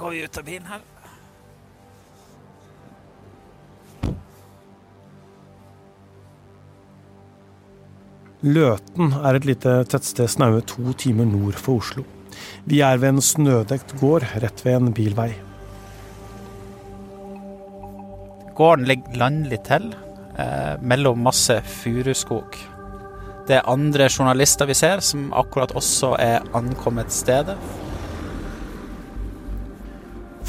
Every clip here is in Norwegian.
går vi ut av bilen her. Løten er et lite tettsted snaue to timer nord for Oslo. Vi er ved en snødekt gård rett ved en bilvei. Gården ligger landlig til, eh, mellom masse furuskog. Det er andre journalister vi ser, som akkurat også er ankommet stedet.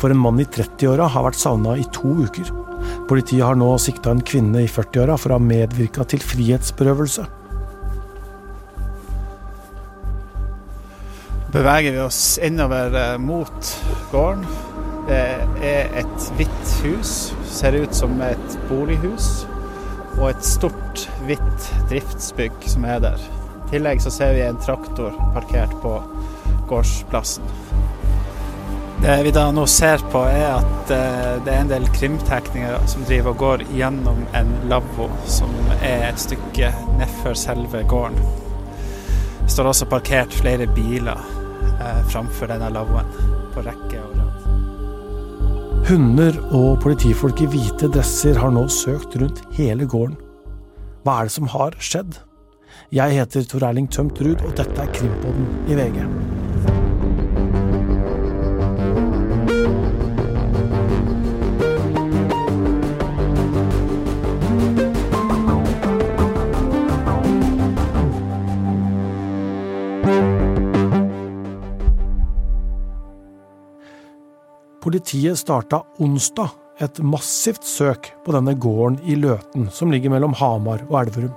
For en mann i 30-åra har vært savna i to uker. Politiet har nå sikta en kvinne i 40-åra for å ha medvirka til frihetsberøvelse. beveger vi oss innover eh, mot gården. Det er et hvitt hus, ser ut som et bolighus. Og et stort, hvitt driftsbygg som er der. I tillegg så ser vi en traktor parkert på gårdsplassen. Det vi da nå ser på, er at eh, det er en del krimteknikere som driver og går gjennom en lavvo som er et stykke nedfor selve gården. Det står også parkert flere biler eh, framfor denne lavvoen på rekke og rad. Hunder og politifolk i hvite dresser har nå søkt rundt hele gården. Hva er det som har skjedd? Jeg heter Tor Erling Tømt Ruud, og dette er Krimpodden i VG. Politiet starta onsdag et massivt søk på denne gården i Løten, som ligger mellom Hamar og Elverum.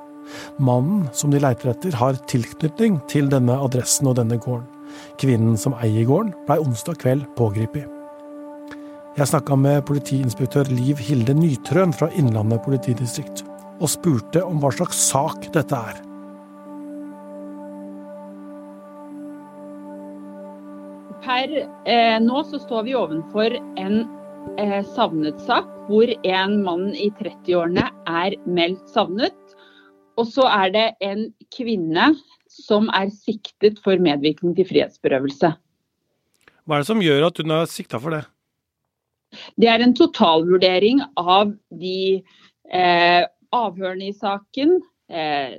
Mannen som de leiter etter, har tilknytning til denne adressen og denne gården. Kvinnen som eier gården, blei onsdag kveld pågrepet. Jeg snakka med politiinspektør Liv Hilde Nytrøen fra Innlandet politidistrikt, og spurte om hva slags sak dette er. Per eh, nå så står vi ovenfor en eh, savnet sak, hvor en mann i 30-årene er meldt savnet. Og så er det en kvinne som er siktet for medvirkning til frihetsberøvelse. Hva er det som gjør at hun er sikta for det? Det er en totalvurdering av de eh, avhørene i saken, eh,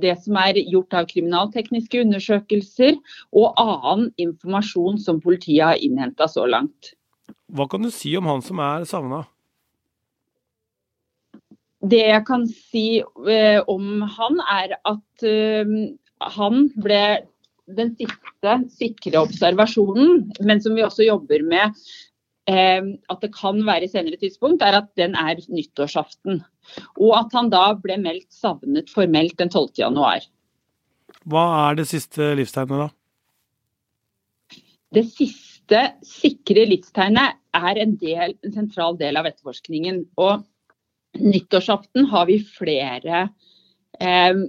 det som er gjort av kriminaltekniske undersøkelser og annen informasjon som politiet har innhenta så langt. Hva kan du si om han som er savna? Det jeg kan si eh, om han, er at eh, han ble den siste sikre observasjonen, men som vi også jobber med at det kan være senere tidspunkt, er at den er nyttårsaften. Og at han da ble meldt savnet formelt den 12. januar. Hva er det siste livstegnet, da? Det siste sikre livstegnet er en, del, en sentral del av etterforskningen. Og nyttårsaften har vi flere eh,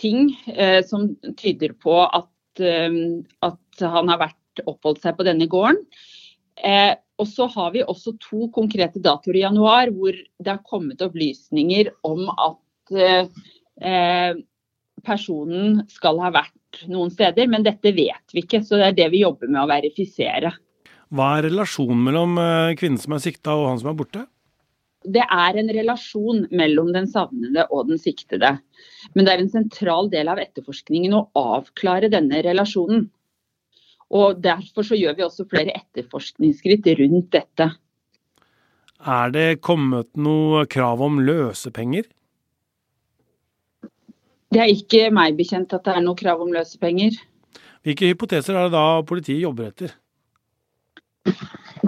ting eh, som tyder på at, eh, at, han har vært oppholdt seg på denne gården. Eh, og så har vi også to konkrete datoer i januar hvor det har kommet opplysninger om at eh, personen skal ha vært noen steder, men dette vet vi ikke. Så det er det vi jobber med å verifisere. Hva er relasjonen mellom eh, kvinnen som er sikta og han som er borte? Det er en relasjon mellom den savnede og den siktede. Men det er en sentral del av etterforskningen å avklare denne relasjonen. Og Derfor så gjør vi også flere etterforskningsskritt rundt dette. Er det kommet noe krav om løsepenger? Det er ikke meg bekjent at det er noe krav om løsepenger. Hvilke hypoteser er det da politiet jobber etter?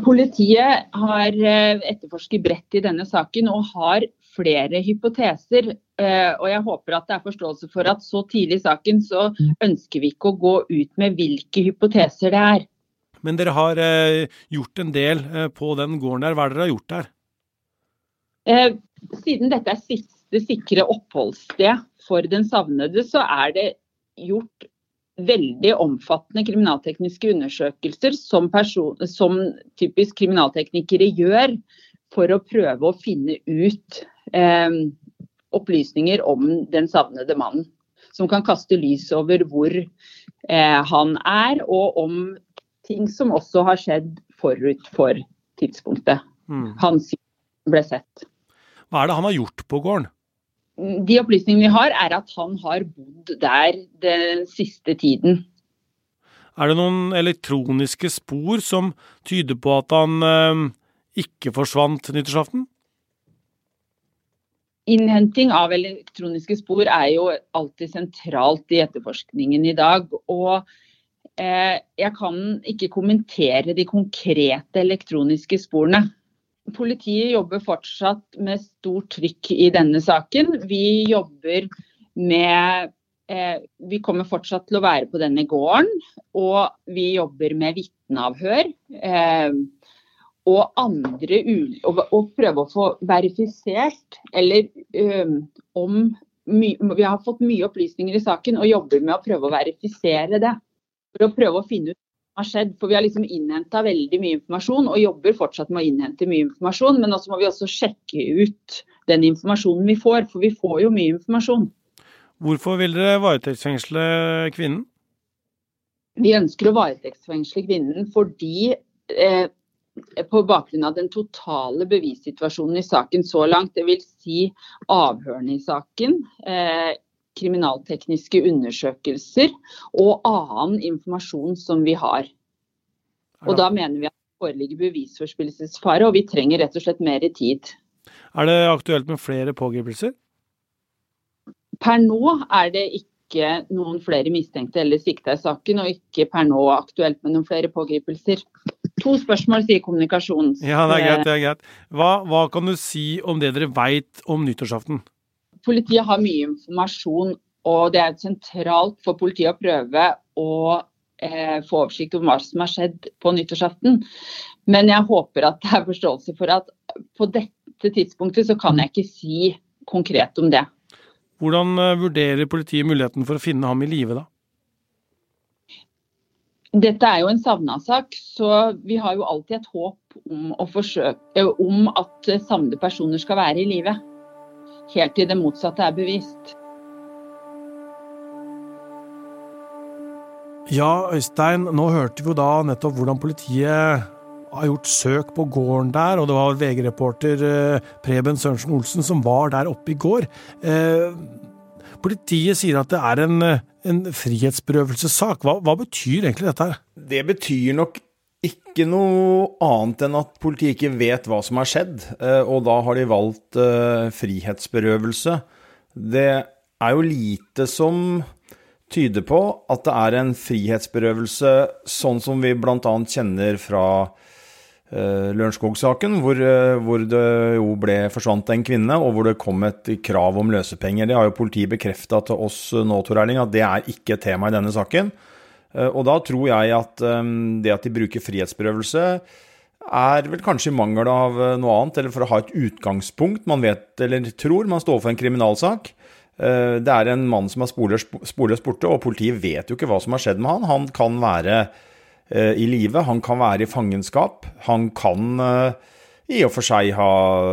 Politiet har eh, etterforsket bredt i denne saken og har flere hypoteser. Eh, og jeg håper at det er forståelse for at så tidlig i saken så ønsker vi ikke å gå ut med hvilke hypoteser det er. Men dere har eh, gjort en del på den gården der. Hva er det dere har gjort der? Siden dette er siste sikre oppholdssted for den savnede, så er det gjort veldig omfattende kriminaltekniske undersøkelser som, person, som typisk kriminalteknikere gjør for å prøve å finne ut eh, opplysninger om den savnede mannen. Som kan kaste lys over hvor eh, han er, og om ting som også har skjedd forut for tidspunktet mm. hans ble sett. Hva er det han har gjort på gården? De opplysningene vi har, er at han har bodd der den siste tiden. Er det noen elektroniske spor som tyder på at han eh, ikke forsvant nyttårsaften? Innhenting av elektroniske spor er jo alltid sentralt i etterforskningen i dag. Og eh, jeg kan ikke kommentere de konkrete elektroniske sporene. Politiet jobber fortsatt med stort trykk i denne saken. Vi jobber med eh, Vi kommer fortsatt til å være på denne gården, og vi jobber med vitneavhør. Eh, og andre og, og prøve å få verifisert eller um, om my, Vi har fått mye opplysninger i saken og jobber med å prøve å verifisere det. For å prøve å finne ut hva som har skjedd. For vi har liksom innhenta veldig mye informasjon og jobber fortsatt med å innhente mye informasjon. Men også må vi også sjekke ut den informasjonen vi får, for vi får jo mye informasjon. Hvorfor vil dere varetektsfengsle kvinnen? Vi ønsker å varetektsfengsle kvinnen fordi eh, på bakgrunn av den totale bevissituasjonen i saken så langt, dvs. Si avhørene i saken, eh, kriminaltekniske undersøkelser og annen informasjon som vi har. Og Da mener vi at det foreligger bevisforspillelsesfare, og vi trenger rett og slett mer tid. Er det aktuelt med flere pågripelser? Per nå er det ikke noen flere mistenkte eller sikta i saken, og ikke per nå aktuelt med noen flere pågripelser. To spørsmål, sier kommunikasjonen. Ja, det er greit. det er greit. Hva, hva kan du si om det dere veit om nyttårsaften? Politiet har mye informasjon, og det er sentralt for politiet å prøve å eh, få oversikt over hva som har skjedd på nyttårsaften. Men jeg håper at det er forståelse for at på dette tidspunktet så kan jeg ikke si konkret om det. Hvordan eh, vurderer politiet muligheten for å finne ham i live, da? Dette er jo en savna-sak, så vi har jo alltid et håp om, forsøke, om at savnede personer skal være i live. Helt til det motsatte er bevist. Ja, Øystein, nå hørte vi jo da nettopp hvordan politiet har gjort søk på gården der, og det var VG-reporter eh, Preben Sørensen Olsen som var der oppe i går. Eh, Politiet sier at det er en, en frihetsberøvelsessak. Hva, hva betyr egentlig dette her? Det betyr nok ikke noe annet enn at politiet ikke vet hva som har skjedd, eh, og da har de valgt uh, frihetsberøvelse. Det er jo lite som tyder på at det er en frihetsberøvelse sånn som vi bl.a. kjenner fra Lørenskog-saken, hvor, uh, hvor, det jo ble forsvant en kvinne, og hvor det kom et krav om løsepenger. Det har jo politiet bekrefta til oss nå, Tor Erling, at det er ikke et tema i denne saken. Og da tror jeg at det at de bruker frihetsberøvelse, er vel kanskje i mangel av noe annet, eller for å ha et utgangspunkt. Man vet eller tror man står for en kriminalsak. Det er en mann som er sporløst borte, og politiet vet jo ikke hva som har skjedd med han. Han kan være Eh, i live. Han kan være i fangenskap. Han kan eh, i og for seg ha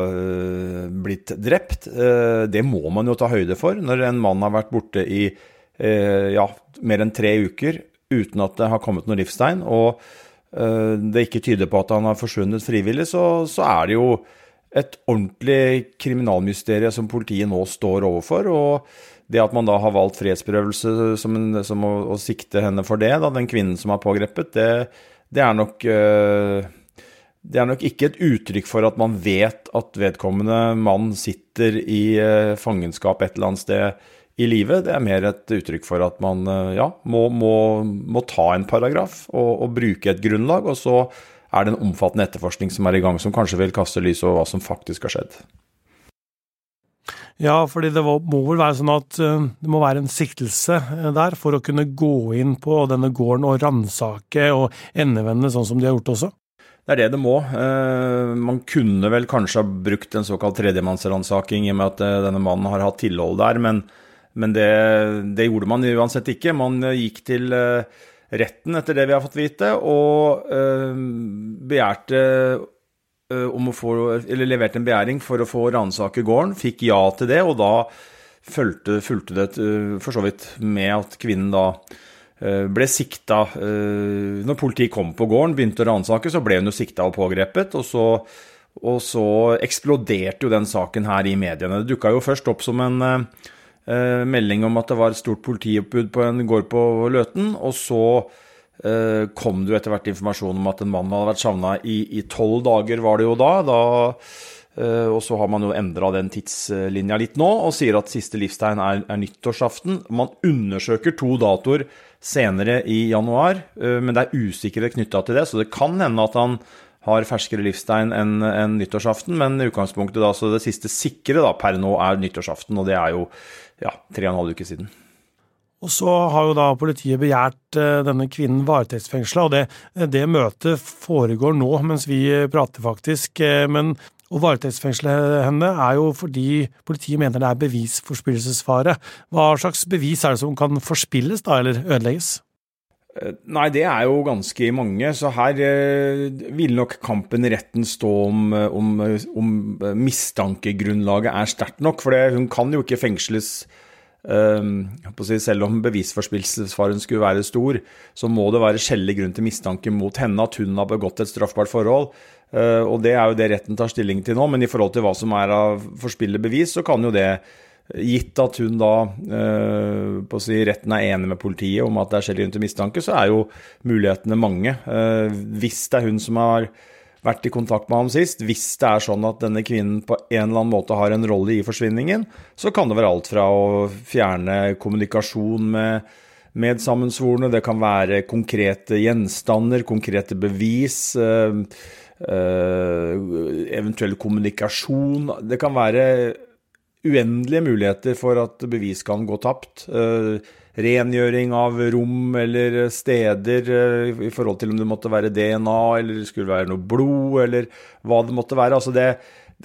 eh, blitt drept. Det må man jo ta høyde for når en mann har vært borte i ja, mer enn tre uker uten at det har kommet noe livstegn, og det ikke tyder på at han har forsvunnet frivillig, så, så er det jo et ordentlig kriminalmysterium som politiet nå står overfor. og det at man da har valgt frihetsberøvelse som, en, som å, å, sikte henne for det, da, den kvinnen som er pågrepet, det, det, er nok øh, det er nok ikke et uttrykk for at man vet at vedkommende mann sitter i øh, fangenskap et eller annet sted i livet. Det er mer et uttrykk for at man øh, ja, må, må, må, ta en paragraf og, og, bruke et grunnlag, og så er det en omfattende etterforskning som er i gang, som kanskje vil kaste lys over hva som faktisk har skjedd. Ja, fordi det må vel være sånn at eh, det må være en siktelse eh, der for å kunne gå inn på denne gården og ransake og endevende sånn som de har gjort også? Det er det det må. Eh, man kunne vel kanskje ha brukt en såkalt tredjemannsransaking i og med at denne mannen har hatt tilhold der, men, men det, det, gjorde man uansett ikke. Man gikk til retten, etter det vi har fått vite, og begjærte om å få, eller leverte en begjæring for å få ransake gården, fikk ja til det, og da fulgte, fulgte det eh, for så vidt med at kvinnen da ble sikta Når politiet kom på gården, begynte å ransake, så ble hun jo sikta og pågrepet. Og så, og så, eksploderte jo den saken her i mediene. Det dukka jo først opp som en uh, melding om at det var et stort politioppbud på en gård på Løten. Og så kom det jo etter hvert informasjon om at en mann hadde vært savna i tolv dager, var det jo da. da Uh, og så har man jo endra den tidslinja litt nå, og sier at siste livstegn er, er, nyttårsaften. Man undersøker to datoer senere i januar, uh, men det er usikkerhet knytta til det, så det kan hende at han har ferskere livstegn enn en nyttårsaften, men i utgangspunktet da, så det siste sikre da, per nå er nyttårsaften, og det er jo ja, tre og en halv uke siden. Og så har jo da politiet begjært uh, denne kvinnen varetektsfengsla, og det, det, møtet foregår nå mens vi prater, faktisk. Men å varetektsfengsle henne er jo fordi politiet mener det er bevisforspillelsesfare. Hva slags bevis er det som kan forspilles da, eller ødelegges? Eh, nei, det er jo ganske mange, så her eh, vil nok kampen i retten stå om, eh, om, om mistankegrunnlaget er sterkt nok. For hun kan jo ikke fengsles eh, Selv om bevisforspillelsesfaren skulle være stor, så må det være skjellig grunn til mistanke mot henne at hun har begått et straffbart forhold. Eh, og det er jo det retten tar stilling til nå, men i forhold til hva som er av forspillet bevis, så kan jo det Gitt at hun da eh, på å si, retten er enig med politiet om at det er skjellig grunn til mistanke, så er jo mulighetene mange. Eh, hvis det er hun som har vært i kontakt med ham sist, hvis det er sånn at denne kvinnen på en eller annen måte har en rolle i forsvinningen, så kan det være alt fra å fjerne kommunikasjon med medsammensvorne, det kan være konkrete gjenstander, konkrete bevis. Eh, Eh, eventuell kommunikasjon. Det kan være uendelige muligheter for at bevis kan gå tapt. Eh, rengjøring av rom eller steder eh, i forhold til om det måtte være DNA eller det skulle være noe blod eller hva det måtte være. Altså det,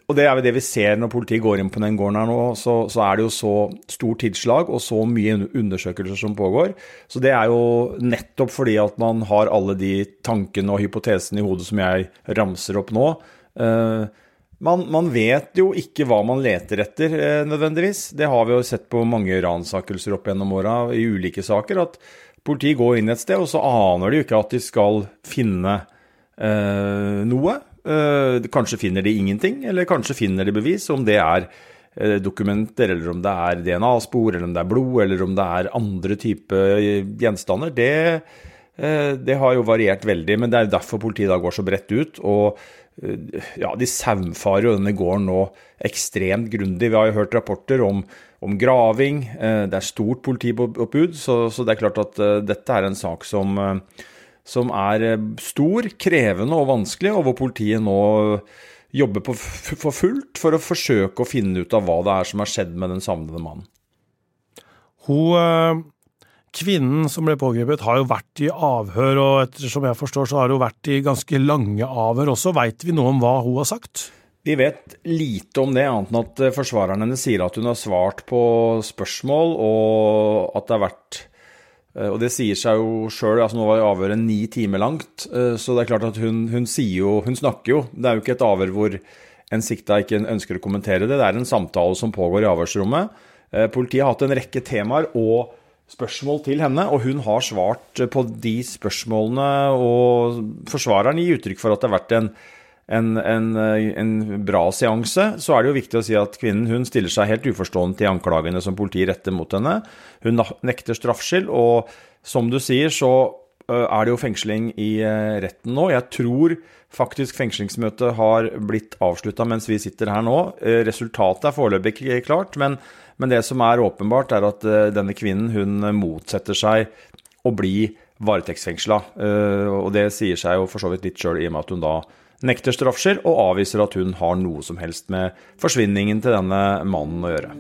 og det er jo det vi ser når politiet går inn på den gården her nå, så, så, er det jo så stort tidsslag og så mye undersøkelser som pågår. Så det er jo nettopp fordi at man har alle de tankene og hypotesene i hodet som jeg ramser opp nå. Uh, man, man, vet jo ikke hva man leter etter, eh, nødvendigvis. Det har vi jo sett på mange ransakelser opp gjennom åra i ulike saker. At politiet går inn et sted, og så aner de jo ikke at de skal finne eh, noe. Eh, kanskje finner de ingenting, eller kanskje finner de bevis, om det er eh, dokumenter, eller om det er DNA-spor, eller om det er blod, eller om det er andre typer gjenstander. Det, eh, det, har jo variert veldig, men det er derfor politiet da går så bredt ut. og ja, De saumfarer jo denne gården nå ekstremt grundig. Vi har jo hørt rapporter om, om graving. Det er stort politioppbud, så, så det er klart at dette er en sak som som er eh, stor, krevende og vanskelig, og hvor politiet nå jobber på for fullt for å forsøke å finne ut av hva det er som har skjedd med den savnede mannen. Hun, eh, Kvinnen som ble pågrepet, har jo vært i avhør, og ettersom jeg forstår, så har hun vært i ganske lange avhør også. Veit vi noe om hva hun har sagt? Vi vet lite om det, annet enn at eh, forsvareren hennes sier at hun har svart på spørsmål, og at det har vært Eh, og det sier seg jo sjøl, altså nå var avhøret ni timer langt, eh, så det er klart at hun, hun, sier jo Hun snakker jo. Det er jo ikke et avhør hvor en sikta ikke ønsker å kommentere det. Det er en samtale som pågår i avhørsrommet. Politiet har hatt en rekke temaer og spørsmål til henne, og hun har svart på de spørsmålene. Og forsvareren gir uttrykk for at det har vært en en, en, en, bra seanse, så er det jo viktig å si at kvinnen hun stiller seg helt uforstående til anklagene som politiet retter mot henne. Hun nekter straffskyld, og som du sier, så er det jo fengsling i retten nå. Jeg tror faktisk fengslingsmøtet har blitt avslutta mens vi sitter her nå. Resultatet er foreløpig ikke klart, men, men, det som er åpenbart, er at denne kvinnen hun motsetter seg å bli varetektsfengsla. Og det sier seg jo for så vidt litt sjøl, i og med at hun da nekter straffskyld og avviser at hun har noe som helst med forsvinningen til denne mannen å gjøre.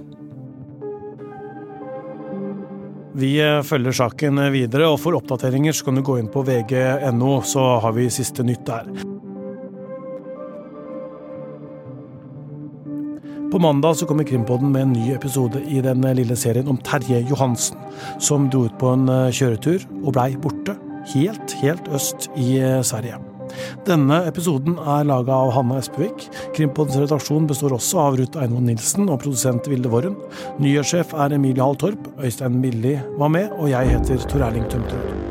Vi eh, følger saken videre, og for oppdateringer så kan du gå inn på vg.no, så har vi siste nytt der. På mandag så kommer Krimpodden med en ny episode i den lille serien om Terje Johansen, som dro ut på en eh, kjøretur og blei borte, helt, helt øst i eh, Sverige. Denne episoden er laga av Hanna Espevik. Krimpoddens redaksjon består også av Ruth Einvoll Nilsen og produsent Vilde Worren. Nyhetssjef er Emilie Hall Torp. Øystein Milli var med, og jeg heter Tor Erling Tømterud.